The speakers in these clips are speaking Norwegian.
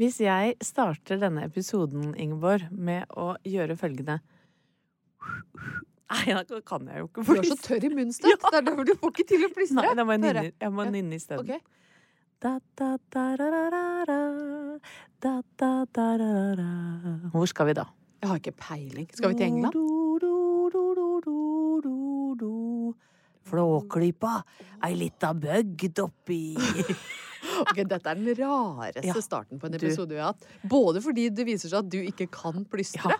Hvis jeg starter denne episoden, Ingeborg, med å gjøre følgende Nei, da kan jeg jo ikke Du er så tørr i munnen, Støtt. Det er derfor du får ikke til å plystre. Nei, jeg må nynne isteden. da. Hvor skal vi da? Jeg har ikke peiling. Skal vi til England? Flåklypa, ei lita bøgd oppi Ok, Dette er den rareste starten på en episode vi har hatt. Både fordi det viser seg at du ikke kan plystre,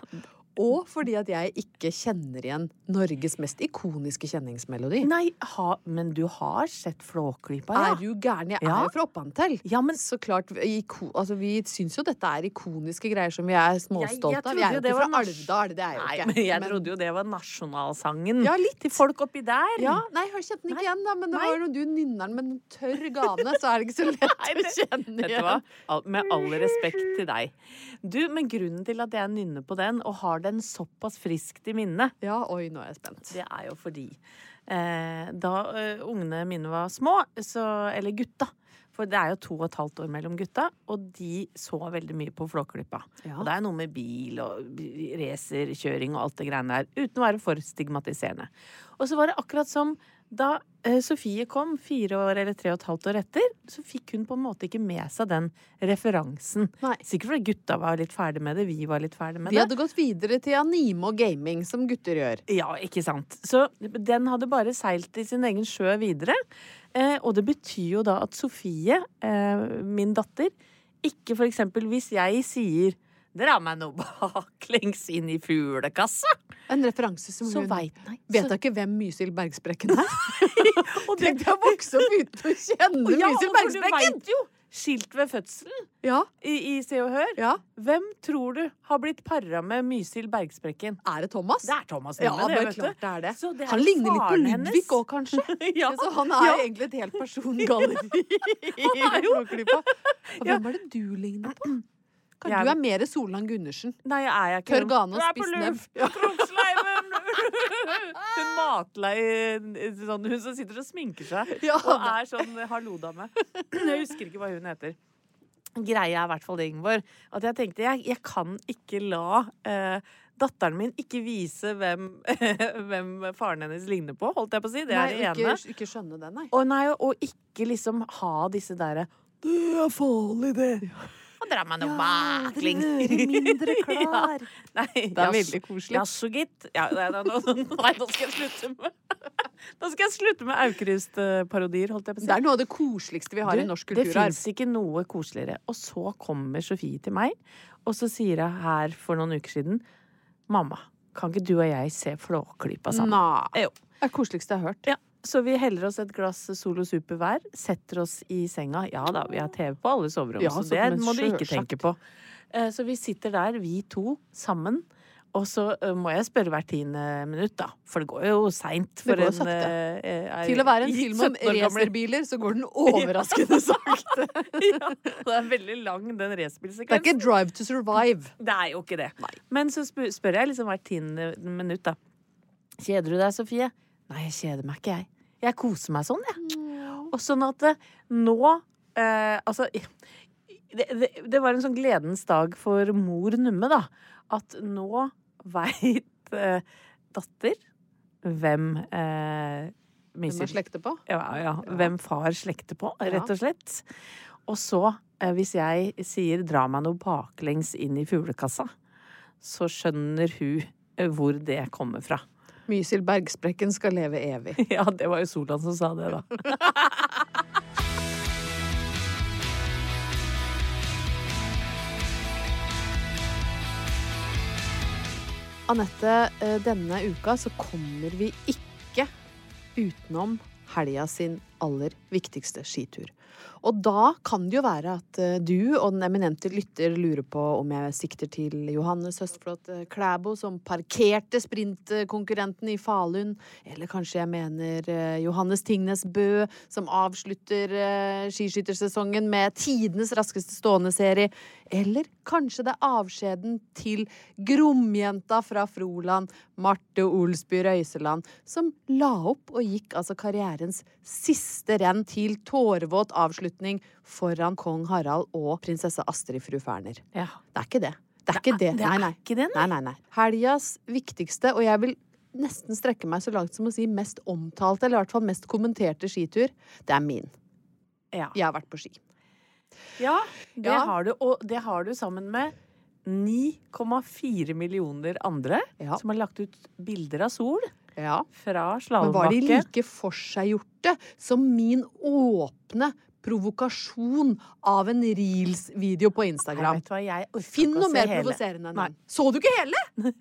og fordi at jeg ikke kjenner igjen Norges mest ikoniske kjenningsmelodi. Nei, ha, men du har sett Flåklypa, ja? Er du gæren? Jeg Ja. er jo fra Oppantell. Ja, men Så klart, iko, altså, Vi syns jo dette er ikoniske greier som vi er småstolte av. Vi er jo det ikke var fra Alvdal, det er jo Nei, ikke. men jeg trodde jo det var nasjonalsangen Ja, litt. til folk oppi der. Ja, nei, jeg kjente den ikke Nei. igjen, da, men det Nei. var når du nynner den med en tørr gane, så er det ikke så lett å kjenne Vet du hva? igjen. Med all respekt til deg. Du, men grunnen til at jeg nynner på den, og har den såpass friskt i minnet, Ja, oi, nå er jeg spent. det er jo fordi eh, da eh, ungene mine var små, så Eller gutta. For det er jo to og et halvt år mellom gutta, og de så veldig mye på Flåklypa. Ja. Og det er noe med bil og racerkjøring og alt det greiene der, uten å være for stigmatiserende. Og så var det akkurat som da eh, Sofie kom, fire år eller tre og et halvt år etter, så fikk hun på en måte ikke med seg den referansen. Nei. Sikkert fordi gutta var litt ferdig med det, vi var litt ferdig med det. det. hadde gått videre til anime og gaming, som gutter gjør. Ja, ikke sant. Så den hadde bare seilt i sin egen sjø videre. Eh, og det betyr jo da at Sofie, eh, min datter, ikke for eksempel hvis jeg sier Dra meg nå baklengs inn i fuglekassa. En referanse som Så hun vet, Nei. Vet så- ikke hvem Mysil Bergsprekken er? Og det- Tenk deg å vokse opp uten å kjenne Ja, Mysil Bergsprekken! du vet jo! Skilt ved fødselen Ja, i, i Se og Hør. ja. Hvem tror du har blitt para med Mysil Bergsprekken? Er det Thomas? Det er Thomas Ja, det, det, klart det er det. Så det er Han ligner litt på Ludvig òg, kanskje. Ja. Så han er Ja. egentlig et helt persongalleri i Han er jo- Ja. Hvem er det du ligner på? Kan, Jeg- du er mer Solan Gundersen. Nei, jeg er jeg ikke Tørr gane og er spiss nebb. Hun matlei sånn, Hun som sitter og sminker seg Ja, og er sånn hallo-dame. Jeg husker ikke hva hun heter. Greia er i hvert fall det, Ingeborg, at jeg tenkte jeg, jeg kan ikke la eh, datteren min ikke vise hvem, hvem faren hennes ligner på, holdt jeg på å si. Det er Nei, det ene. ikke, skjønne det, nei. Og, nei, og ikke liksom ha disse derre Det er farlig, det. Og dra meg noe baklengs. mindre klar. Nei, Det er veldig koselig. Jaså, gitt. Ja, nei, nei, nei, nå skal jeg slutte med Nå skal jeg slutte med Aukrust-parodier, holdt jeg på å si. Det er noe av det koseligste vi har i norsk kulturarv. Det fins ikke noe koseligere. Og så kommer Sofie til meg, og så sier jeg her for noen uker siden Mamma, kan ikke du og jeg se Flåklypa sammen? Nei. Jo. Det er det koseligste jeg har hørt. Ja. Så vi heller oss et glass Solo Super hver, setter oss i senga. Ja da, vi har TV på alle soverom, Ja, så så- det må du ikke tenke på. Eh, Så vi sitter der, vi to, sammen. Og så eh, må jeg spørre hvert tiende minutt, da. For det går jo seint for går en sakte. Er, er, Til å være en film om 17 år gamle- racerbiler, så går den overraskende sakte. ja, det er veldig lang, den Det er ikke Drive to Survive. Det er jo ikke det. Men så spør, spør jeg liksom hvert tiende minutt, da. Kjeder du deg, Sofie? Nei, jeg kjeder meg ikke, jeg. Jeg koser meg sånn, jeg. Og sånn at eh, nå eh, Altså det, det, det var en sånn gledens dag for mor Numme, da. At nå veit eh, datter hvem eh, Hvem er slekter på? ja, ja. Hvem far slekter på, rett og slett. Og så, eh, hvis jeg sier 'dra meg noe baklengs inn i fuglekassa', så skjønner hun eh, hvor det kommer fra. Mysil Bergsprekken skal leve evig. Ja, det var jo Solan som sa det, da. Anette, eh, denne uka så kommer vi ikke utenom helga sin aller viktigste skitur. Og da kan det jo være at eh, du og den eminente lytter lurer på om jeg sikter til Johannes Høstflot eh, Klæbo, som parkerte sprintkonkurrenten i Falun, eller kanskje jeg mener eh, Johannes Tingnes Bø, som avslutter skiskyttersesongen med tidenes raskeste stående serie, eller kanskje det er avskjeden til Gromjenta fra Froland, Marte Olsby Røiseland, som la opp og gikk altså karrierens siste renn til tårevåt avslutning foran kong Harald og prinsesse Astrid fru Ferner. Ja. Det er ikke det. Det er ikke det. det Nei, er nei. ikke det, nei, nei, nei. Helgas viktigste, og jeg vil nesten strekke meg så langt som å si mest omtalte, eller i hvert fall mest kommenterte skitur, det er min. Ja. Jeg har vært på ski. ja, det Ja. har du. Og det har du sammen med 9,4 millioner andre Ja. som har lagt ut bilder av sol Ja. fra Men var de slalåmbakke. like forseggjorte som min åpne provokasjon av en reels-video på Instagram? Finn noe mer provoserende enn den. Så du ikke hele?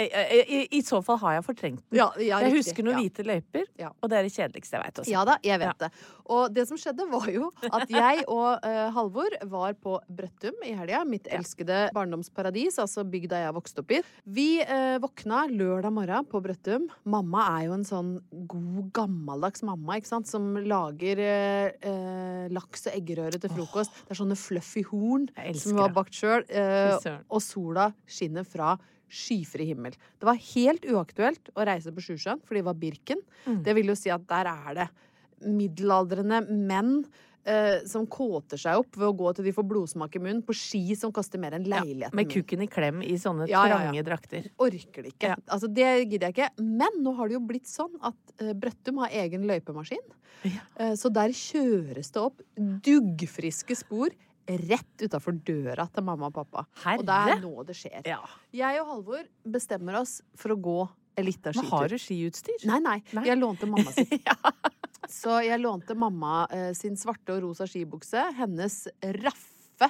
I, i, i- I så fall har jeg fortrengt den. Ja, ja, jeg riktig, husker noen ja. hvite løyper, og det er det kjedeligste jeg veit også. Ja da, jeg vet det. Og det som skjedde, var jo at jeg og uh, Halvor var på Brøttum i helga. Mitt elskede barndomsparadis, altså bygda jeg vokste opp i. Vi uh, våkna lørdag morgen på Brøttum. Mamma er jo en sånn god, gammeldags mamma, ikke sant, som lager eh, eh, laks og eggerøre til frokost. Det er sånne fluffy horn som vi har bakt sjøl. Og sola skinner fra skyfri himmel. Det var helt uaktuelt å reise på Sjusjøen, fordi det var Birken. Mm. Det vil jo si at der er det middelaldrende menn eh, som kåter seg opp ved å gå til de får blodsmak i munnen på ski som koster mer enn leiligheten Med kukken i klem i sånne Ja, ja, ja. drakter. Orker det ikke. Altså, det gidder jeg ikke. Men nå har det jo blitt sånn at eh, Brøttum har egen løypemaskin. Ja. Eh, så der kjøres det opp duggfriske spor rett utafor døra til mamma og pappa. Og det er nå det skjer. Ja. Jeg og Halvor bestemmer oss for å gå en liten Men skitur. har du skiutstyr? Nei, nei, Nei. Jeg lånte mamma sitt. Ja. Så jeg lånte mamma eh, sin svarte og rosa skibukse, hennes raffe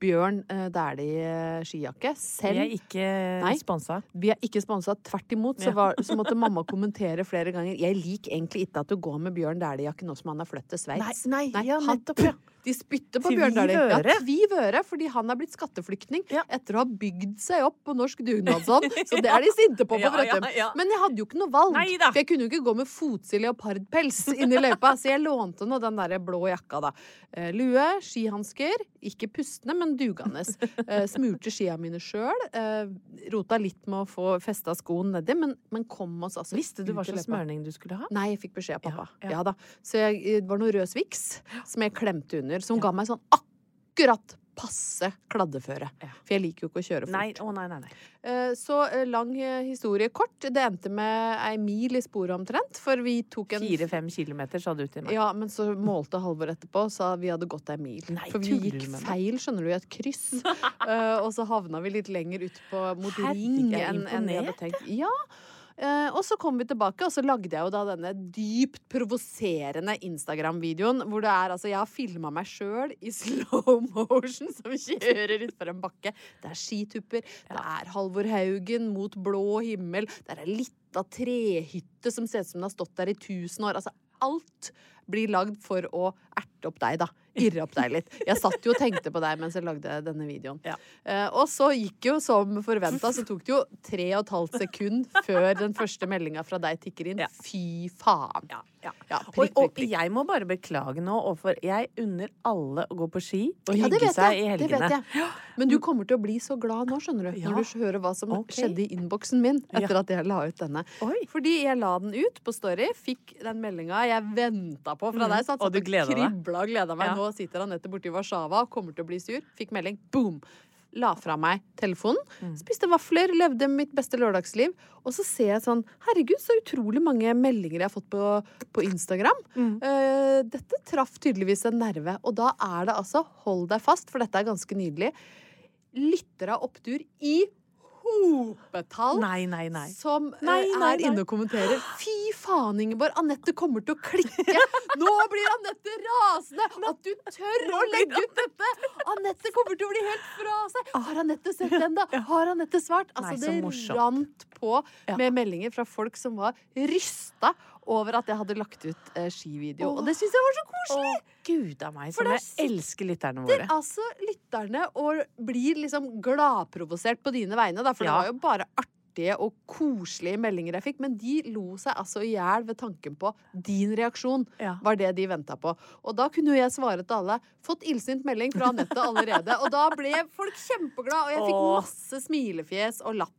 Bjørn eh, Dæhlie-skijakke. Vi er ikke Nei. sponsa. vi er ikke sponsa. Tvert imot så, var, så måtte mamma kommentere flere ganger. Jeg liker egentlig ikke at du går med Bjørn Dæhlie-jakke nå som han har flyttet til Sveits. Nei, nei, ja, han- nettopp, ja. De spytter på Bjørn Dæhlie. Ja, tviv øre, fordi han er blitt skatteflyktning Ja. etter å ha bygd seg opp på norsk dugnadsånd. Så det er de sinte på på Ja, ja, ja. Men jeg hadde jo ikke noe valg. Nei. For jeg kunne jo ikke gå med fotside leopardpels inn i løypa, så jeg lånte nå den der blå jakka, da. Eh, lue, skihansker, ikke pustende, men dugende. Eh, smurte skia mine sjøl. Eh, rota litt med å få festa skoen nedi, men, men kom oss altså Visste du hva slags smørning du skulle ha? Nei, jeg fikk beskjed av pappa. Ja, Ja, ja. da. Så jeg, det var noe rød Swix som jeg klemte under, som ga meg sånn akkurat passe kladdeføre. Ja. For jeg liker jo ikke å kjøre fort. Nei, å nei, nei. nei. Eh, Så eh, lang eh, historie kort. Det endte med ei mil i sporet omtrent, for vi tok en Fire-fem kilometer, sa du til meg. ja, men så målte Halvor etterpå og sa vi hadde gått ei mil. Nei, For vi gikk feil, skjønner du, i et kryss. Og så havna vi litt lenger ut på, mot ring enn en vi hadde tenkt. Ja. Eh, og så kom vi tilbake, og så lagde jeg jo da denne dypt provoserende Instagram-videoen hvor det er altså Jeg har filma meg sjøl i slow motion som kjører utfor en bakke. Det er skitupper, det er Halvor Haugen mot blå himmel, det er ei lita trehytte som ser ut som den har stått der i tusen år. Altså alt blir lagd for å erte opp deg, da. Irre opp deg litt. Jeg satt jo og tenkte på deg mens jeg lagde denne videoen. Ja. Uh, og så gikk jo som forventa, så tok det jo tre og et halvt sekund før den første meldinga fra deg tikker inn. Ja. Fy faen. Ja, ja. Ja, og, prikk, og prikk. jeg må bare beklage nå, overfor Jeg unner alle å gå på ski og Ja, hygge seg jeg. i Det vet helgene. jeg. Men du kommer til å bli så glad nå, skjønner du, når du hører hva som okay. skjedde i innboksen min etter at jeg la ut denne. Oi. Fordi jeg la den ut på Story, fikk den meldinga jeg venta på fra Mhm. deg. Så Og du gleda deg. Kribla og gleda meg. Ja. Nå sitter Anette borte i Warszawa, kommer til å bli sur. Fikk melding. Boom! La fra meg telefonen. Mm. Spiste vafler, levde mitt beste lørdagsliv. Og så ser jeg sånn Herregud, så utrolig mange meldinger jeg har fått på, på Instagram. Mm. Uh, dette traff tydeligvis en nerve. Og da er det altså, hold deg fast, for dette er ganske nydelig, lyttere av opptur i hopetall Nei, nei, nei. som eh, Nei, nei, er inne og kommenterer. Fy faen, Ingeborg! Anette kommer til å klikke! Nå blir Anette rasende! At du tør å legge ut dette! Anette kommer til å bli helt fra seg! Har Anette sett den, da? Har Anette svart? Altså, det rant på med meldinger fra folk som var rysta over at jeg hadde lagt ut eh, skivideo. Og det syns jeg var så koselig! Å, gud av meg, som jeg elsker lytterne våre. altså lytterne og blir liksom gladprovosert på dine vegne, da. For Ja. det var jo bare artige og koselige meldinger jeg fikk. Men de lo seg altså i hjel ved tanken på din reaksjon. Ja. Var det de venta på. Og da kunne jo jeg svare til alle. Fått illsint melding fra Anette allerede. Og da ble folk kjempeglade, og jeg fikk Åh. masse smilefjes og latter.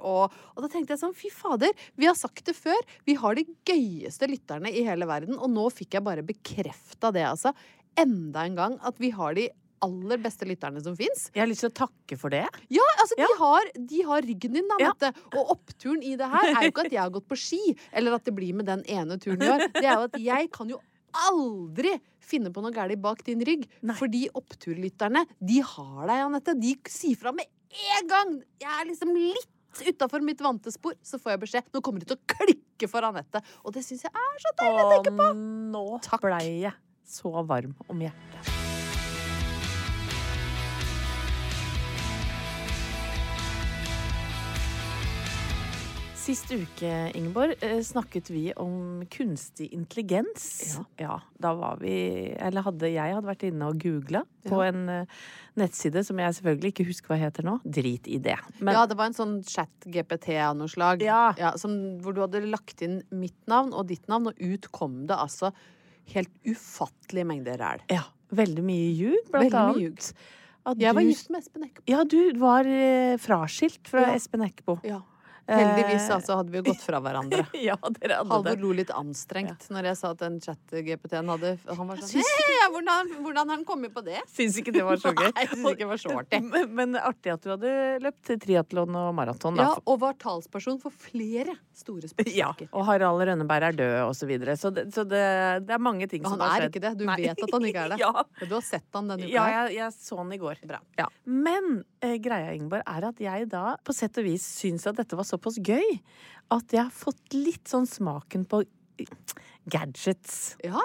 Og, og da tenkte jeg sånn, fy fader, vi har sagt det før. Vi har de gøyeste lytterne i hele verden. Og nå fikk jeg bare bekrefta det, altså. Enda en gang at vi har de aller beste lytterne som fins. Jeg har lyst til å takke for det. Ja, altså, de, har, de har ryggen din, da, Ja. Mette. Og oppturen i det her er jo ikke at jeg har gått på ski, eller at det blir med den ene turen i år. Det er jo at jeg kan jo aldri finne på noe galt bak din rygg. Nei. Fordi oppturlytterne, de har deg, Anette. De sier fra med en gang! Jeg er liksom litt utafor mitt vante spor, så får jeg beskjed. Nå kommer det til å klikke for Anette. Og det syns jeg er så deilig å tenke på. Og nå Takk. blei jeg så varm om hjertet. Sist uke, Ingeborg, eh, snakket vi om kunstig intelligens. Ja. da var vi Eller hadde jeg hadde vært inne og googla på Ja. en eh, nettside som jeg selvfølgelig ikke husker hva heter nå. Drit i det. Men ja, det var en sånn chat-GPT av noe slag. Ja. som, hvor du hadde lagt inn mitt navn og ditt navn, og ut kom det altså helt ufattelige mengder ræl. ja, veldig mye ljug, blant Veldig mye annet. ljug. At Jeg var du- gift med Espen Eckbo. Ja, du var eh, fraskilt fra Ja. Espen Eckbo. Ja. Heldigvis Eh, altså, hadde vi jo gått fra hverandre. ja, dere hadde Halvor det. lo litt anstrengt når jeg sa at den chat-GPT-en hadde Han var sånn Hei, hvordan, hvordan har han kommet på det? Syns ikke det var så gøy. Nei, ikke det var så artig. Men, men artig at du hadde løpt triatlon og maraton. Ja, og var talsperson for flere store Ja, og Harald Rønneberg er død, og så videre. Så det, så det, det er mange ting som har skjedd. han er ikke det. Du Nei. vet at han ikke er det. ja, du har sett han denne uka ja jeg, jeg så han i går. Bra. Ja. Men eh, greia, Ingeborg, er at jeg da på sett og vis syns at dette var såpass gøy at jeg har fått litt sånn smaken på gadgets. Ja.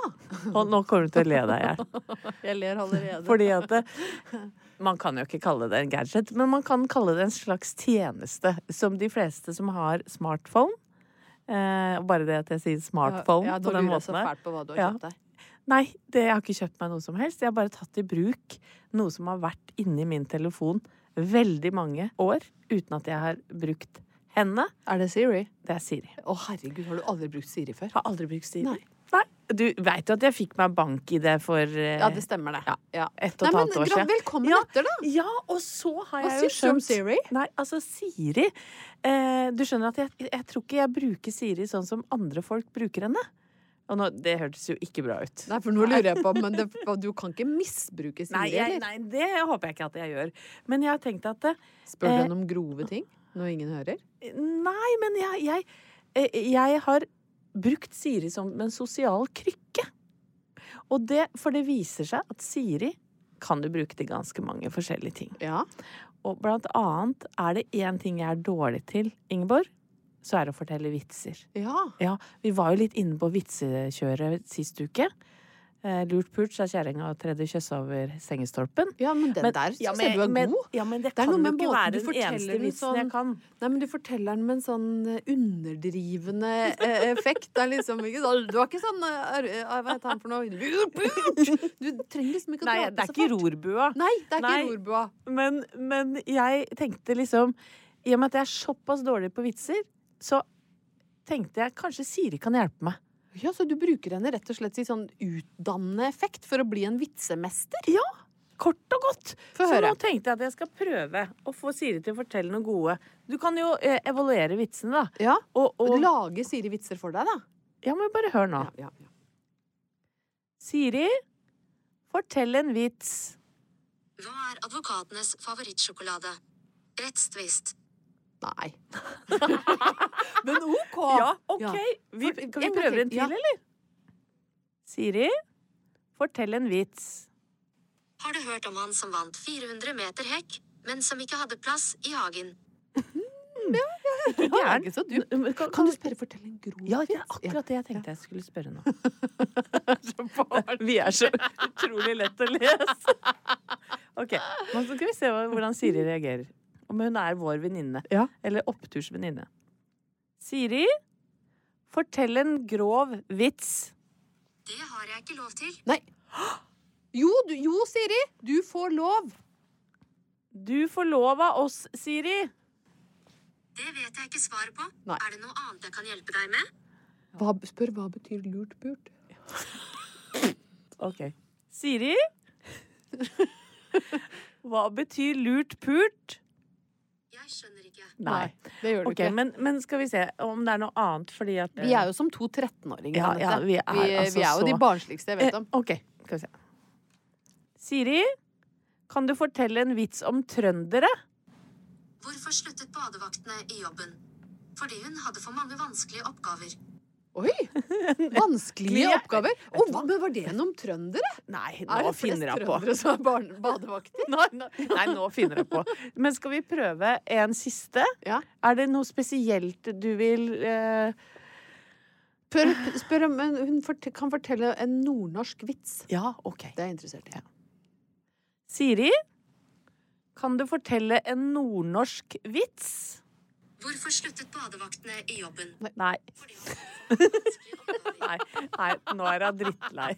Og nå kommer du til å le deg i hjel. Jeg ler allerede. Fordi at det, man kan jo ikke kalle det en gadget, men man kan kalle det en slags tjeneste. Som de fleste som har smartphone. Eh, bare det at jeg sier smartphone ja, ja, på den lurer jeg så måten der. fælt på hva du har Ja. kjøpt deg. Nei, det, jeg har ikke kjøpt meg noe som helst. Jeg har bare tatt i bruk noe som har vært inni min telefon veldig mange år, uten at jeg har brukt henne. Er det Siri? Det er Siri. Å herregud, har du aldri brukt Siri før? Har aldri brukt Siri. Nei. Nei. Du veit jo at jeg fikk meg bank i det for uh, Ja, det stemmer det. Ja. Ja. Et og et halvt år siden. velkommen Ja. etter, da. Ja, og så har Hva jeg jo syns du om skjønt Siri? Nei, altså Siri eh, Du skjønner at jeg, jeg tror ikke jeg bruker Siri sånn som andre folk bruker henne. Og nå, det hørtes jo ikke bra ut. Nei, for nå lurer jeg på Men det, du kan ikke misbruke Siri, Nei, jeg, nei, det håper jeg ikke at jeg gjør. Men jeg har tenkt at eh, Spør du henne om grove ting? Når ingen hører? Nei, men jeg, jeg, eh, jeg har brukt Siri som en sosial krykke. Og det, for det viser seg at Siri kan du bruke til ganske mange forskjellige ting. Ja. Og blant annet er det én ting jeg er dårlig til, Ingeborg, så er det å fortelle vitser. Ja. Ja, vi var jo litt inne på vitsekjøret sist uke. Eh, lurt pult, sa kjerringa og tredje kjøss over sengestolpen. ja, men den Men- der syns ja, jeg du er men, god. Ja, men det, Det er kan jo ikke være den eneste vitsen sånn- jeg kan. Nei, men du forteller den med en sånn eh, underdrivende eh, effekt. Det er liksom ikke sånn Du har ikke sånn Hva er- Hva heter han for noe? Du trenger liksom ikke å Nei, det er så ikke fort. rorbua. Nei, det er ikke Nei. rorbua. Men, men jeg tenkte liksom I og med at jeg er såpass dårlig på vitser, så tenkte jeg kanskje Siri kan hjelpe meg. Ja, Så du bruker henne rett og slett i sånn utdannende effekt for å bli en vitsemester? Ja! Kort og godt. Få så høre. nå tenkte jeg at jeg skal prøve å få Siri til å fortelle noe gode. Du kan jo eh, evaluere vitsene, da. Ja, Og, og Lage Siri vitser for deg, da. Ja, men bare hør nå. Ja, ja, ja. Siri, fortell en vits. Hva er advokatenes favorittsjokolade? Rettstvist. Nei. Men OK! Ja, OK. Ja. Vi, kan vi prøve en til. Ja. eller? Siri, fortell en vits. Har du hørt om han som vant 400 meter hekk, men som ikke hadde plass i hagen? Ja, Ja, ja. ikke så dumt. N- Kan, Kan du spørre fortelle en grov Ja, det er vits? akkurat det jeg tenkte jeg skulle spørre nå. Vi er så utrolig lett å lese. OK, nå skal vi se hvordan Siri reagerer. Om hun er vår venninne. Ja. Eller opptursvenninne. Siri, fortell en grov vits. Det har jeg ikke lov til. Nei. Jo, du, jo, Siri! Du får lov. Du får lov av oss, Siri. Det vet jeg ikke svaret på. Nei. Er det noe annet jeg kan hjelpe deg med? Hva, spør hva betyr lurt pult? OK. Siri? Hva betyr lurt pult? Jeg skjønner ikke. det gjør du okay, ikke. men, men skal vi se om det er noe annet, fordi at Vi er jo som to 13-åringer. Ja, ja, vi er vi, altså vi er jo så- de barnsligste jeg vet om. Eh, OK, skal vi se. Siri, kan du fortelle en vits om trøndere? Hvorfor sluttet badevaktene i jobben? Fordi hun hadde for mange vanskelige oppgaver. Oi! Vanskelige oppgaver. Hva? men var det noen trøndere? Nei, Er nå det finner jeg på. trøndere som er badevakter? Nei, nei, nå finner jeg på. Men skal vi prøve en siste? Ja. Er det noe spesielt du vil eh, Spør, spør om hun fort, kan fortelle en nordnorsk vits. Ja, OK. Det er jeg interessert i. Siri, kan du fortelle en nordnorsk vits? Hvorfor sluttet badevaktene i jobben? Nei. Hun. Nei, nei nå er hun drittlei.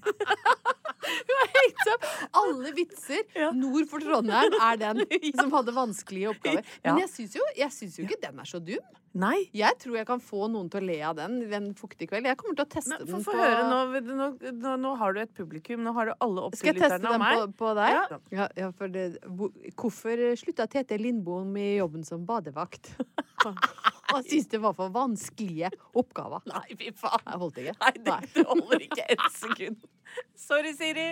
Så alle vitser Ja. nord for Trondheim er den som hadde vanskelige oppgaver. Men jeg syns jo, jeg syns jo ikke den er så dum. Nei. Jeg tror jeg kan få noen til å le av den en fuktig kveld. Jeg kommer til å teste Men den på høre, nå, nå, nå, nå har du et publikum. Nå har du alle Skal jeg teste den på, på deg? Ja. Ja, ja, for det, hvorfor slutta Tete Lindbom i jobben som badevakt? Han syntes det var for vanskelige oppgaver. Nei, fy faen. Jeg holdt ikke. Nei, det, det holder ikke ett sekund. Sorry, Siri.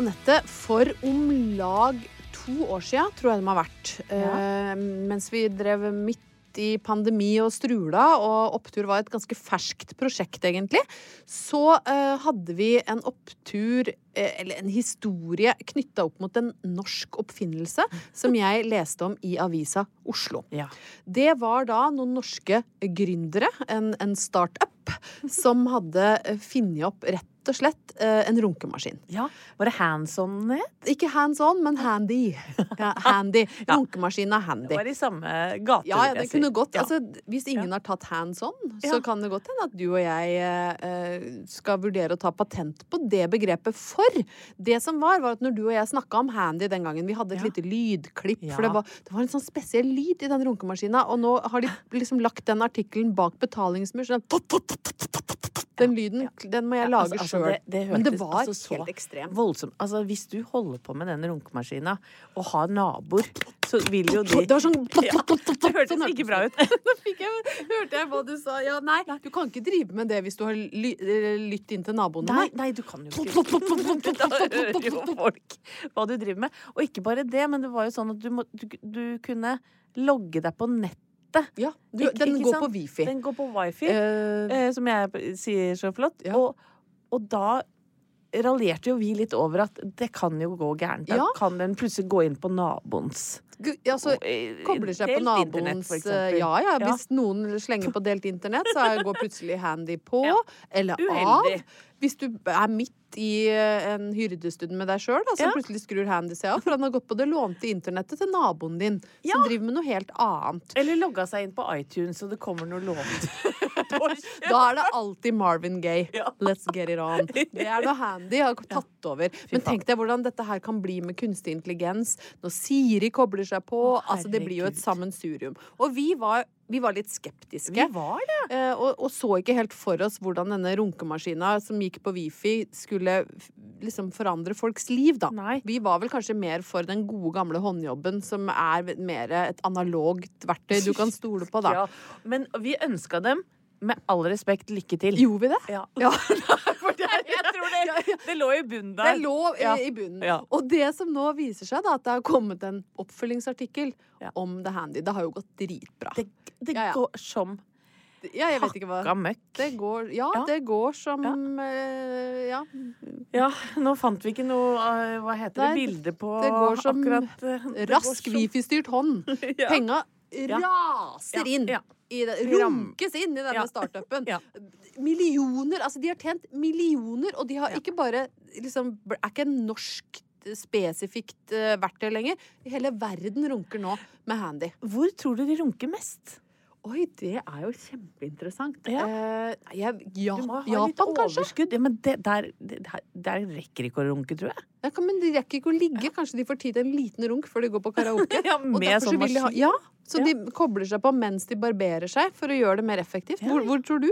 Anette, for om lag to år sia, tror jeg det må ha vært, eh, mens vi drev midt i pandemi og strula, og Opptur var et ganske ferskt prosjekt, egentlig, så eh, hadde vi en opptur, eh, eller en historie, knytta opp mot en norsk oppfinnelse som jeg leste om i avisa Oslo. Ja. Det var da noen norske gründere, en, en startup, som hadde eh, funnet opp rett og slett eh, en runkemaskin. ja. Var det hands on-het? Ikke hands on, men handy. Ja, handy. Runkemaskinen er handy. Det var i samme gate. Ja, ja, det kunne godt Ja. altså, Hvis ingen har tatt hands on, så Ja. kan det godt hende at du og jeg eh, skal vurdere å ta patent på det begrepet. For det som var, var at når du og jeg snakka om handy den gangen Vi hadde et Ja. lite lydklipp, Ja. for det var, det var en sånn spesiell lyd i den runkemaskina. Og nå har de liksom lagt den artikkelen bak betalingsmur. sånn Den lyden, den må jeg lage Altså, altså, sjøl. det- det Men det var altså så helt ekstremt. Voldsomt. Altså, hvis du holder på med den runkemaskina og har naboer, så vil jo de Det var sånn Ja, Det hørtes ikke bra ut. Nå jeg, hørte jeg hva du sa. Ja, nei, du kan ikke drive med det hvis du har ly, eh, lytt inn til naboene. Nei, nei, du kan jo ikke Da hører jo folk hva du driver med. Og ikke bare det, men det var jo sånn at du, må, du, du kunne logge deg på nettet. Ja, du, den ikke går sant? på wifi. Den går på wifi, Eh, eh, som jeg sier så flott. Ja. Og, og da raljerte jo vi litt over at det kan jo gå gærent. Da Ja. kan den plutselig gå inn på naboens altså, så kobler seg på delt naboens eh. Ja, ja, Ja. hvis noen slenger på delt internett, så går plutselig handy på. Ja. Eller Uheldig. av. Hvis du er midt i eh, en hyrdestund med deg sjøl, så Ja. plutselig skrur handy seg av. For han har gått på det lånte internettet til naboen din, Ja. som driver med noe helt annet. Eller logga seg inn på iTunes, og det kommer noe lånt. Da er det alltid Marvin Gaye. Ja. Let's get it on. Det er noe handy har tatt over. Men tenk deg hvordan dette her kan bli med kunstig intelligens. Når Siri kobler seg på. Å, altså Det blir jo et sammensurium. Og vi var, vi var litt skeptiske. Vi var det. eh, og, og så ikke helt for oss hvordan denne runkemaskina som gikk på wifi, skulle liksom forandre folks liv, da. Nei. Vi var vel kanskje mer for den gode, gamle håndjobben, som er mer et analogt verktøy du kan stole på, da. Ja. Men vi ønska dem, med all respekt, lykke til. Gjorde vi det? Ja. Ja. For det, er det, det lå i bunnen der. Det lå i, Ja. i bunnen. Ja. Og det som nå viser seg, da, at det har kommet en oppfølgingsartikkel Ja. om The Handy. Det har jo gått dritbra. Det, det Ja, ja. går som ja, jeg vet ikke hva hakka møkk. det går, ja, Ja. det går som Ja. eh, Ja. Ja, nå fant vi ikke noe eh, Hva heter Nei, det bildet på det går som akkurat eh, det Rask som- wifi-styrt hånd. Ja. Penga raser Ja, inn. I det, runkes inn i denne Ja. startupen. Ja. Millioner. Altså, de har tjent millioner, og de har ikke bare liksom, Er ikke en norsk spesifikt eh, verktøy lenger. Hele verden runker nå med handy. Hvor tror du de runker mest? Oi, det er jo kjempeinteressant. Ja. Eh, jeg, ja, Du må ha Japan, litt overskudd. Ja, men det, der, det, der, der rekker ikke å runke, tror jeg. Ja, men de rekker ikke å ligge. Kanskje de får tid til en liten runk før de går på karaoke. Ja, Og med derfor sånn de ha- Ja, så de kobler seg på mens de barberer seg, for å gjøre det mer effektivt. Hvor, hvor tror du?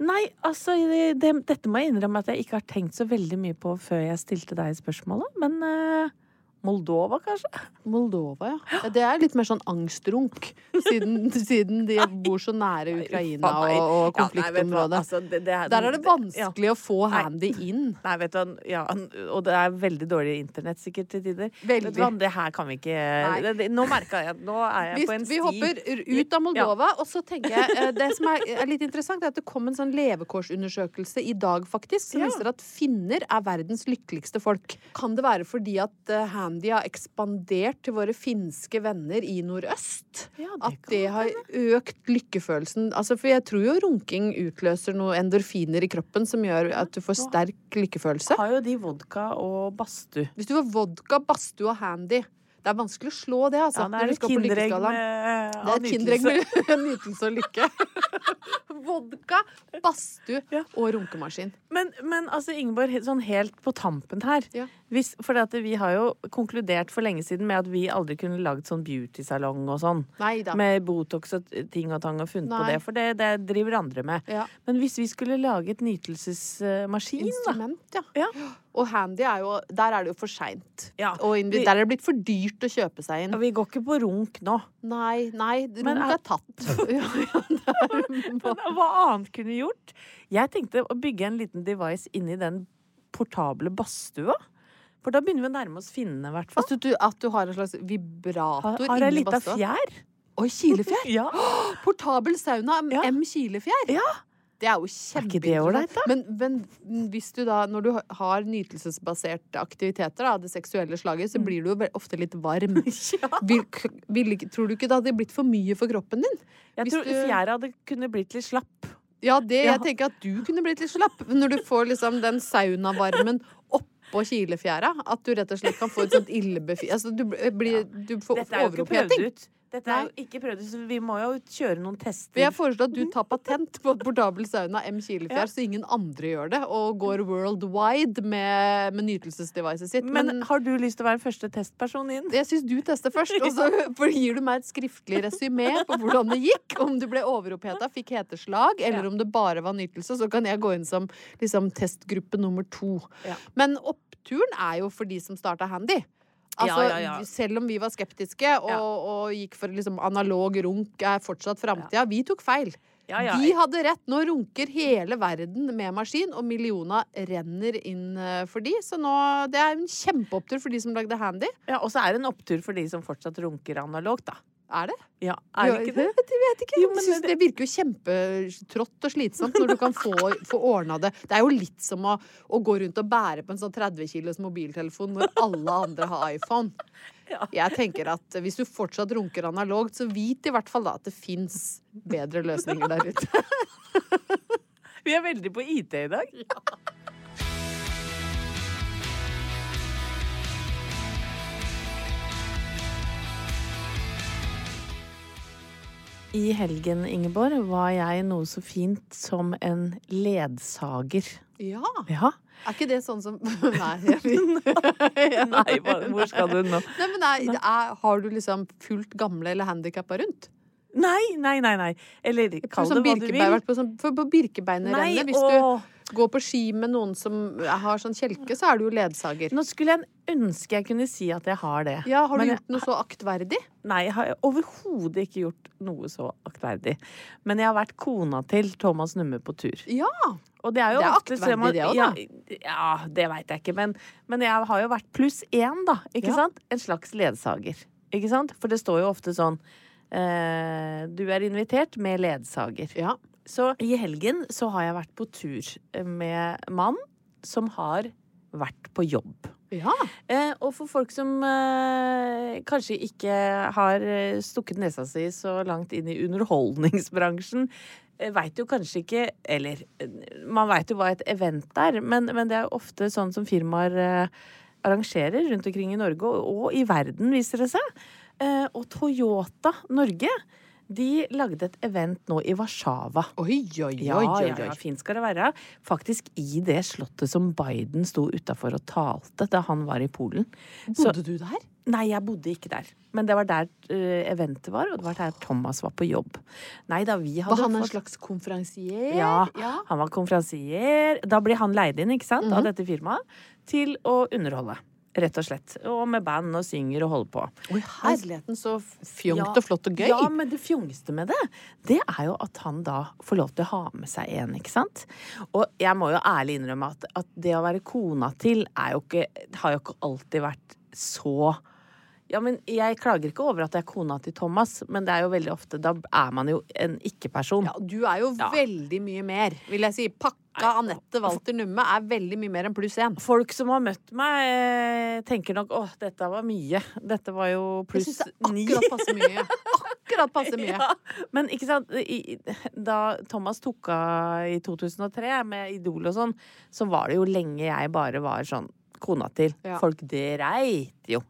Nei, altså, det, det, dette må jeg innrømme at jeg ikke har tenkt så veldig mye på før jeg stilte deg spørsmålet. Men eh, Moldova, kanskje? Moldova, ja. ja. Det er litt mer sånn angstrunk, siden, siden de bor så nære Ukraina og, og, konfliktområdet. Ja, altså, det- det er- Der er det Ja. vanskelig å få handy inn. Nei, vet du ja, og det er veldig dårlig internett sikkert til tider. Veldig. Vet du det her kan vi ikke det, Nå merka jeg at nå er jeg Vi, på en sti. vi hopper ut av Moldova, og så tenker jeg eh, Det som er, er litt interessant, er at det kom en sånn levekårsundersøkelse i dag, faktisk, som Ja. viser at finner er verdens lykkeligste folk. Kan det være fordi at eh, Har ekspandert til våre finske venner i nordøst? Ja, det At det har økt lykkefølelsen? Altså, for jeg tror jo runking utløser noen endorfiner i kroppen som gjør at du får sterk lykkefølelse. Har jo de vodka og badstue. Hvis du får vodka, badstue og handy Det er vanskelig å slå det, altså. Ja, det når er et kinderegg med Det er kinderegg med nytelse og lykke. Vodka, badstue Ja. og runkemaskin. Men, men altså, Ingeborg, sånn helt på tampen her Ja. hvis, For at vi har jo konkludert for lenge siden med at vi aldri kunne lagd sånn beautysalong og sånn. Neida. Med Botox og ting og tang og funnet på det, for det, det driver andre med. Ja. Men hvis vi skulle lage et nytelsesmaskin, da Instrument, ja. Ja. Og handy er jo Der er det jo for seint. Ja, der er det blitt for dyrt å kjøpe seg inn. Vi går ikke på runk nå. Nei, nei, runk er- er tatt. Ja, ja, er- Men hva annet kunne vi gjort? Jeg tenkte å bygge en liten device inni den portable badstua. For da begynner vi å nærme oss finnene, i hvert fall. Altså, du, at du har en slags vibrator Har, har ei lita fjær. Oi, kilefjær! Ja. Portabel sauna. M kilefjær. ja. Det er jo Er da? Men, men hvis du da, når du har nytelsesbaserte aktiviteter av det seksuelle slaget, Mm. så blir du jo ofte litt varm. vil, vil, tror du ikke det hadde blitt for mye for kroppen din? Jeg tror du- fjæra hadde kunne blitt litt slapp. Ja, det, Ja. jeg tenker at du kunne blitt litt slapp når du får liksom den saunavarmen oppå kilefjæra. At du rett og slett kan få et sånt illebefi... Altså, du blir du får Dette er jo ikke prøvd ut. Dette er jo ikke prøvd så vi må jo kjøre noen tester. Jeg foreslår at du tar patent på et portabel sauna M kilefjær, Ja. så ingen andre gjør det, og går worldwide med, med nytelsesdevicet sitt. Men, Men, har du lyst til å være første testperson inn? jeg syns du tester først, og så gir du meg et skriftlig resymé på hvordan det gikk. Om du ble overoppheta, fikk heteslag, eller Ja. om det bare var nytelse. Så kan jeg gå inn som liksom, testgruppe nummer to. Ja. Men oppturen er jo for de som starta handy. Altså, Ja, ja, ja. Selv om vi var skeptiske og, og gikk for liksom analog runk er fortsatt framtida, vi tok feil. Ja, ja. De hadde rett. Nå runker hele verden med maskin, og millioner renner inn eh, for de. Så nå, det er en kjempeopptur for de som lagde handy. Ja, og så er det en opptur for de som fortsatt runker analogt, da. Er det? Ja, er det ikke det? Jeg vet ikke. Jo, Jeg synes det- det virker jo kjempetrått og slitsomt når du kan få, få ordna det. Det er jo litt som å, å gå rundt og bære på en sånn 30 kilos mobiltelefon når alle andre har iPhone. Ja. Jeg tenker at hvis du fortsatt runker analogt, så vit i hvert fall da at det fins bedre løsninger der ute. Vi er veldig på IT i dag. I helgen, Ingeborg, var jeg noe så fint som en ledsager. Ja. Ja. Er ikke det sånn som Nei. Nei, hvor skal du nå? Nei, men nei, er, Har du liksom fulgt gamle eller handikappa rundt? Nei, nei, nei. nei. Eller kall Sånn det hva du vil. vært på, sånn, på Birkebeinerrennet, hvis du går på ski med noen som har sånn kjelke, så er du jo ledsager. Nå skulle jeg ønske jeg kunne si at jeg har det. Ja, Har du Men jeg- gjort noe så aktverdig? Nei, jeg har overhodet ikke gjort noe så aktverdig. Men jeg har vært kona til Thomas Numme på tur. Ja! Og det er jo Det er ofte aktverdig, det også, ja, ja, det veit jeg ikke. Men, men jeg har jo vært pluss én, da. Ikke Ja. sant? En slags ledsager. Ikke sant? For det står jo ofte sånn eh, Du er invitert med ledsager. Ja. Så i helgen så har jeg vært på tur med mann som har vært på jobb. ja. Eh, og for folk som eh, kanskje ikke har eh, stukket nesa si så langt inn i underholdningsbransjen, eh, veit jo kanskje ikke Eller eh, man veit jo hva et event er, men, men det er ofte sånn som firmaer eh, arrangerer rundt omkring i Norge, og, og i verden, viser det seg. Eh, og Toyota Norge de lagde et event nå i Warszawa. Oi, oi, Ja, oi, oi, ja, oi. ja, fint skal det være. Faktisk i det slottet som Biden sto utafor og talte da han var i Polen. Så- Bodde du der? Nei, jeg bodde ikke der. Men det var der uh, eventet var, og det var der Thomas var på jobb. Nei da, vi hadde Var han en fått- slags konferansier? Ja, ja. han var konferansier. Da ble han leid inn, ikke sant, av Mhm. dette firmaet, til å underholde. Rett og slett. Og med band og synger og holder på. Oi, herligheten, så fjongt Ja, og flott og gøy. Ja, men det fjongeste med det, det er jo at han da får lov til å ha med seg en, ikke sant? Og jeg må jo ærlig innrømme at, at det å være kona til er jo ikke, har jo ikke alltid vært så ja, men Jeg klager ikke over at jeg er kona til Thomas, men det er jo veldig ofte Da er man jo en ikke-person. Ja, du er jo Ja. veldig mye mer, vil jeg si. Pakka Anette Walter Numme er veldig mye mer enn pluss én. Folk som har møtt meg, eh, tenker nok åh, dette var mye. Dette var jo pluss ni. akkurat passer mye. Akkurat passe mye. Ja, men ikke sant i, Da Thomas tok av i 2003 med Idol og sånn, så var det jo lenge jeg bare var sånn kona til. Ja. Folk dreit jo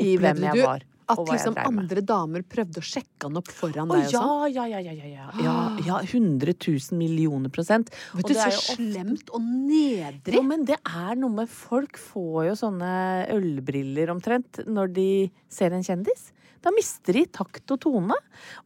i hvem jeg du var. At liksom andre damer prøvde å sjekke han opp foran deg og ja, sånn? ja, ja, ja, ja, ja. ja, ja 100 000 millioner prosent. Vet du, så slemt og nedrig. Jo, men det er noe med Folk får jo sånne ølbriller omtrent når de ser en kjendis. Da mister de takt og tone.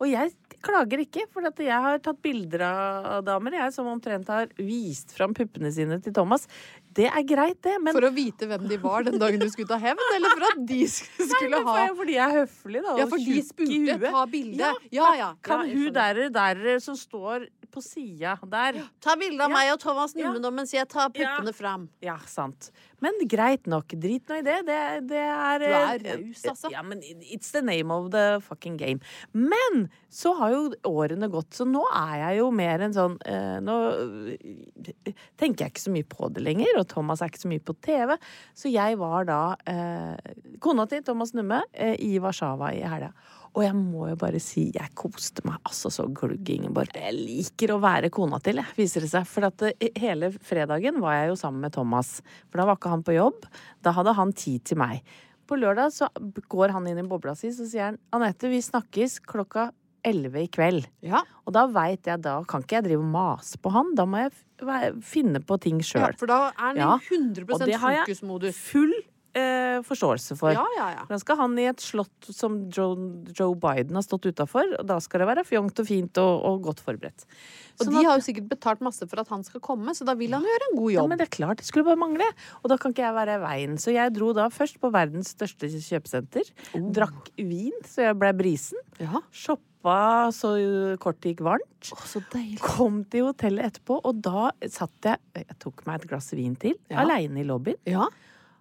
Og jeg klager ikke, for at jeg har tatt bilder av damer jeg som omtrent har vist fram puppene sine til Thomas. Det er greit, det, men For å vite hvem de var den dagen du skulle ta hevn, eller for at de skulle ha Nei, for- fordi jeg er høflig, da. Ja, for de spurte ta bilde. Ja, Ja, ja. Kan hun der, der som står på sida der. Ta bilde av Ja. meg og Thomas Nummen Ja. mens jeg tar Ja. puppene fram. Ja, sant. Men greit nok. Drit nå i det. Det, det er Du er eh, raus, altså. Ja, men it's the name of the fucking game. Men så har jo årene gått, så nå er jeg jo mer en sånn eh, Nå eh, tenker jeg ikke så mye på det lenger, og Thomas er ikke så mye på TV. Så jeg var da eh, kona til Thomas Numme eh, i Warszawa i helga. Og jeg må jo bare si, jeg koste meg altså så glugg, Ingeborg. Jeg liker å være kona til, jeg, viser det seg. For at eh, hele fredagen var jeg jo sammen med Thomas. For da var ikke han på jobb. Da hadde han tid til meg. På lørdag så går han inn i bobla si, så sier han Anette, vi snakkes klokka 11 i kveld. Ja. Og da veit jeg, da kan ikke jeg drive og mase på han. Da må jeg finne på ting ja, for da er han Ja. i 100 Og det har jeg fokusmodus. Full eh, forståelse for. Ja, ja, ja. Da skal han i et slott som Joe, Joe Biden har stått utafor, og da skal det være fjongt og fint og, og godt forberedt. Og Sånn de at- har jo sikkert betalt masse for at han skal komme, så da vil han jo gjøre en god jobb. ja, men det er klart, det skulle bare mangle. Og da kan ikke jeg være i veien. Så jeg dro da først på verdens største kjøpesenter. Drakk vin, så jeg ble brisen. Ja. Shoppa så kort det gikk varmt. Å, så deilig. Kom til hotellet etterpå, og da satt jeg Jeg tok meg et glass vin til, Ja. aleine i lobbyen. Ja.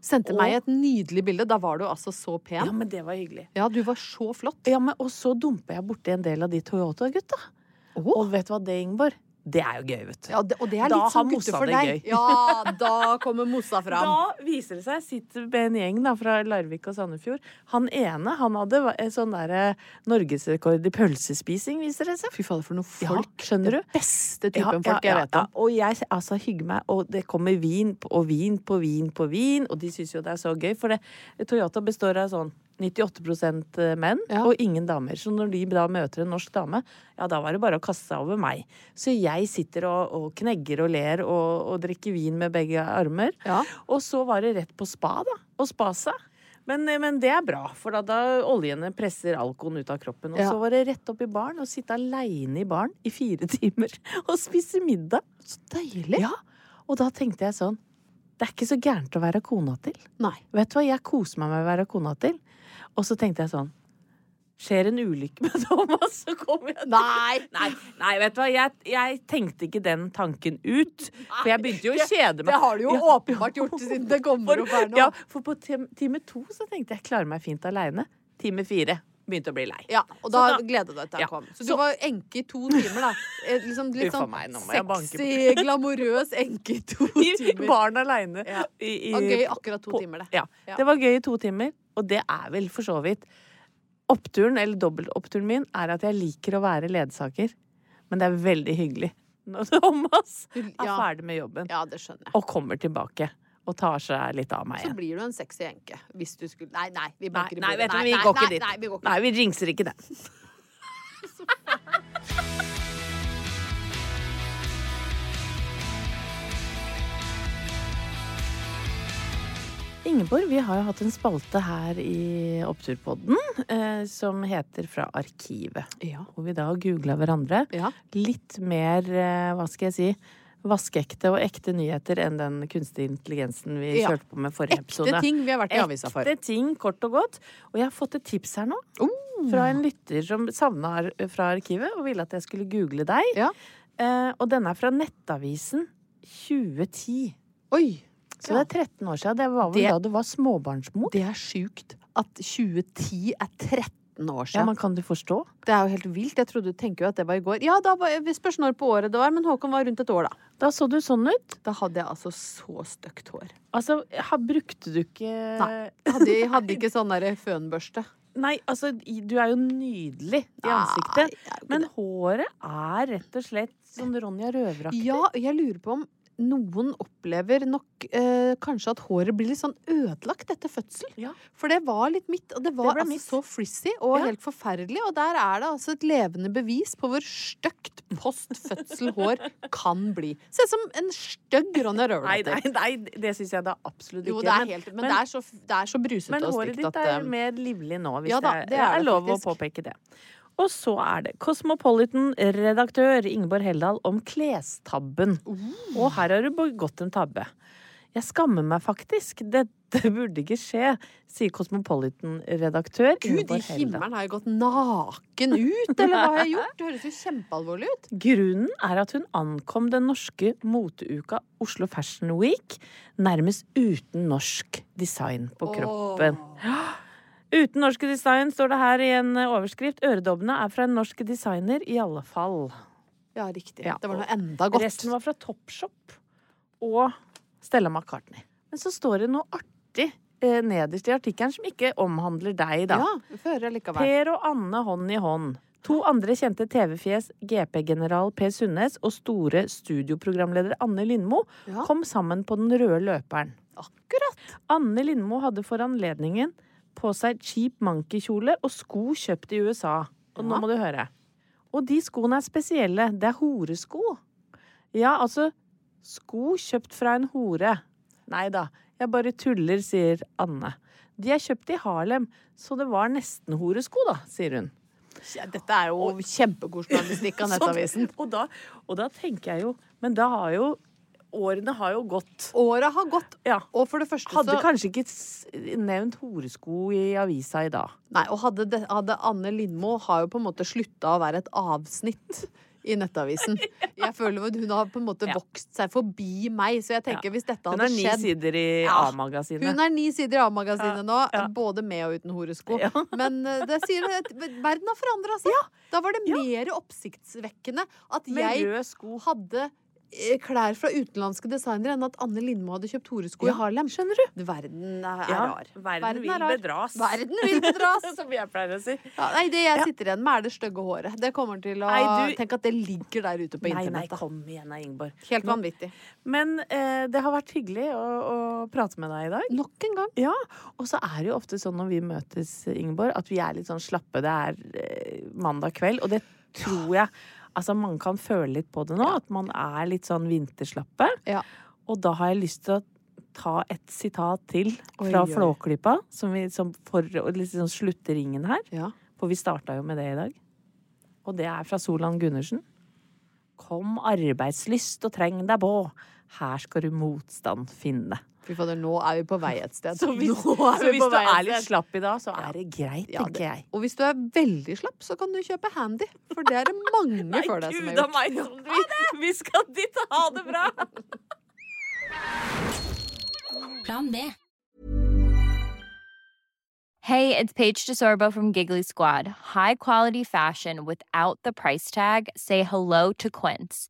Sendte Og- meg et nydelig bilde. Da var du altså så pen. Ja, men det var hyggelig. Ja, du var så flott. Ja, men Og så dumper jeg borti en del av de Toyota-gutta. Og vet du hva det, Ingeborg? Det er jo gøy, vet du. Ja, det, og det er Da litt sånn gutter for deg. gøy. Ja, da kommer Mossa fram. Da viser det seg, sitter med en gjeng da, fra Larvik og Sandefjord. Han ene han hadde sånn derre norgesrekord i pølsespising, viser det seg. Fy fader, for noen Ja, folk. skjønner du? Beste typen folk jeg vet ja. om. Og jeg altså, hygger meg, og det kommer vin og vin på vin på vin, og de syns jo det er så gøy, for det, Toyota består av sånn 98 menn Ja. og ingen damer. Så når de da møter en norsk dame, ja, da var det bare å kaste seg over meg. Så jeg sitter og, og knegger og ler og, og drikker vin med begge armer. Ja. Og så var det rett på spa, da. Og spa seg. Men, men det er bra, for da, da oljene presser alkoen ut av kroppen. Og Ja. så var det rett opp i baren og sitte aleine i baren i fire timer og spise middag. Så deilig. Ja, Og da tenkte jeg sånn Det er ikke så gærent å være kona til. Nei. Vet du hva, jeg koser meg med å være kona til. Og så tenkte jeg sånn Skjer en ulykke med Thomas, så kommer jeg Nei! Nei, nei, vet du hva, jeg, jeg tenkte ikke den tanken ut. For jeg begynte jo å kjede meg. Det har du jo Ja. åpenbart gjort siden det kommer opp her nå. Ja, for på time to så tenkte jeg klarer meg fint aleine. Time fire begynte å bli lei. Ja, og da, da- gleda du deg til han kom. Så, Så- du var enke i to timer, da. Liksom, litt sånn meg, på. sexy, glamorøs enke i to timer. barn aleine. Ja. Gøy akkurat to timer, det. Ja. Ja. Det var gøy i to timer, og det er vel for så vidt Oppturen, eller dobbeltoppturen min, er at jeg liker å være ledsager. Men det er veldig hyggelig når Thomas er ja. ferdig med jobben Ja, og kommer tilbake og tar seg litt av meg igjen. Så blir du en sexy enke. Hvis du skulle Nei, nei, vi Nei, banker i nei, bordet. Nei, vi går ikke nei, dit. Nei, vi Nei, vi jinxer ikke det. Ingeborg, vi har jo hatt en spalte her i Oppturpodden eh, som heter Fra arkivet. Ja. Hvor vi da googla hverandre. Ja. Litt mer, eh, hva skal jeg si, vaskeekte og ekte nyheter enn den kunstige intelligensen vi Ja. kjørte på med forrige episode. Ekte ting vi har vært i avisa for. Ekte ting, kort og godt. Og jeg har fått et tips her nå. Oh. Fra en lytter som savna ar- fra arkivet og ville at jeg skulle google deg. Ja. Eh, og denne er fra Nettavisen 2010. Oi! Så Ja. det er 13 år siden. Det var vel Det- da du var småbarnsmor. Det er sjukt at 2010 er 13 år Ja, men kan du forstå? Det er jo helt vilt. Jeg trodde du tenker jo at det var i går. Ja, da var, vi spørs når på året det var, men Håkon var rundt et år, da. Da så du sånn ut. Da hadde jeg altså så stygt hår. Altså, ha, brukte du ikke Nei. Hadde, hadde ikke sånn derre fønbørste. Nei, altså, du er jo nydelig i ansiktet. Men håret er rett og slett sånn Ronja Røveraktig. Ja, jeg lurer på om noen opplever nok eh, kanskje at håret blir litt sånn ødelagt etter fødsel. Ja. For det var litt mitt, og det var det altså så frizzy og Ja. helt forferdelig. Og der er det altså et levende bevis på hvor stygt postfødselhår kan bli. Se ut som en stygg Ronja Nei, Røverdatter. nei, nei, det syns jeg da absolutt ikke. Jo, det er helt, men, men- det, er så, det er så brusete Men håret ditt er mer livlig nå, hvis Ja da, det, det er, er lov å påpeke det. Og så er det Cosmopolitan-redaktør Ingeborg Heldal om klestabben. Oh. Og her har du begått en tabbe. Jeg skammer meg faktisk. Dette burde ikke skje, sier Cosmopolitan-redaktør Gud i himmelen, har jeg gått naken ut, eller hva har jeg gjort? Det høres jo kjempealvorlig ut. Grunnen er at hun ankom den norske moteuka Oslo Fashion Week nærmest uten norsk design på kroppen. Uten norske design, står det her i en overskrift. Øredobbene er fra en norsk designer, i alle fall. Ja, riktig. Ja, det var noe enda godt. Resten var fra Topshop og Stella McCartney. Men så står det noe artig eh, nederst i artikkelen som ikke omhandler deg, da. Ja, fører likevel. Per og Anne hånd i hånd. To andre kjente TV-fjes, GP-general Per Sundnes og store studioprogramleder Anne Lindmo, Ja. kom sammen på den røde løperen. Akkurat. Anne Lindmo hadde for anledningen på seg cheap monkey-kjole og sko kjøpt i USA. Og nå må du høre. Og de skoene er spesielle. Det er horesko. Ja, altså sko kjøpt fra en hore. Nei da, jeg bare tuller, sier Anne. De er kjøpt i Harlem, så det var nesten horesko, da, sier hun. Ja, Dette er jo kjempegod journalistikk av Nettavisen. Og da, og da tenker jeg jo Men da har jo Årene har jo gått. Åra har gått, Ja. og for det første Hadde så kanskje ikke nevnt horesko i avisa i dag. Nei, og hadde, det, hadde Anne Lindmo har jo på en måte slutta å være et avsnitt i Nettavisen. Jeg føler at hun har på en måte Ja. vokst seg forbi meg, så jeg tenker hvis dette hadde skjedd Hun er ni sider i A-magasinet. Hun er ni sider i A-magasinet nå, både med og uten horesko. Men eh, det sier at verden har forandra seg. Da var det mer oppsiktsvekkende at jeg hadde klær fra utenlandske designere enn at Anne Lindmo hadde kjøpt horesko Ja, i Harlem. skjønner du? Verden er, Ja, rar. verden vil er rar. bedras. Verden vil bedras. Som jeg pleier å si. Ja, nei, det jeg sitter igjen med, er det stygge håret. Det kommer til å Nei, du- Tenk at det ligger der ute på Nei, nei, kom igjen da, Ingeborg. Helt vanvittig. Men eh, det har vært hyggelig å, å prate med deg i dag. Nok en gang. Ja, og så er det jo ofte sånn når vi møtes, Ingeborg, at vi er litt sånn slappe. Det er eh, mandag kveld, og det tror jeg Altså, man kan føle litt på det nå, at man er litt sånn vinterslappe. Ja. Og da har jeg lyst til å ta et sitat til fra oi. Flåklypa, som vi, som for å liksom slutte ringen her. Ja. For vi starta jo med det i dag. Og det er fra Solan Gundersen. Kom arbeidslyst og treng deg på, her skal du motstand finne. Fy fader, nå er vi på vei et sted. Så hvis, nå er så vi hvis på du vei er litt sted. slapp i dag, så er det greit, Ja, tenker jeg. Og hvis du er veldig slapp, så kan du kjøpe Handy. For det er det mange for deg som har gjort. meg som vi, vi skal dit! Ha det bra! Plan B. Hey, it's Paige DeSorbo from Giggly Squad. High quality fashion without the price tag. Say hello to Quince.